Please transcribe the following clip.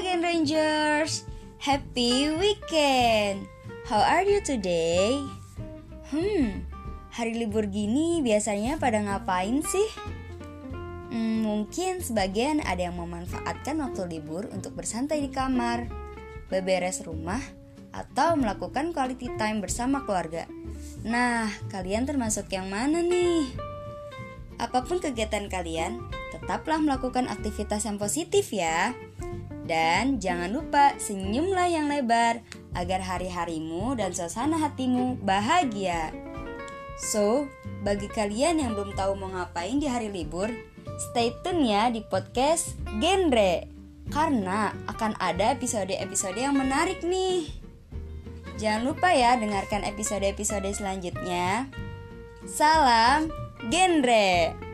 strangers. Happy weekend. How are you today? Hmm, hari libur gini biasanya pada ngapain sih? Hmm, mungkin sebagian ada yang memanfaatkan waktu libur untuk bersantai di kamar, beberes rumah, atau melakukan quality time bersama keluarga. Nah, kalian termasuk yang mana nih? Apa pun kegiatan kalian, tetaplah melakukan aktivitas yang positif ya. Dan jangan lupa senyumlah yang lebar agar hari-harimu dan suasana hatimu bahagia. So, bagi kalian yang belum tahu mau ngapain di hari libur, stay tune ya di podcast Genre. Karena akan ada episode-episode yang menarik nih. Jangan lupa ya dengarkan episode-episode selanjutnya. Salam genre.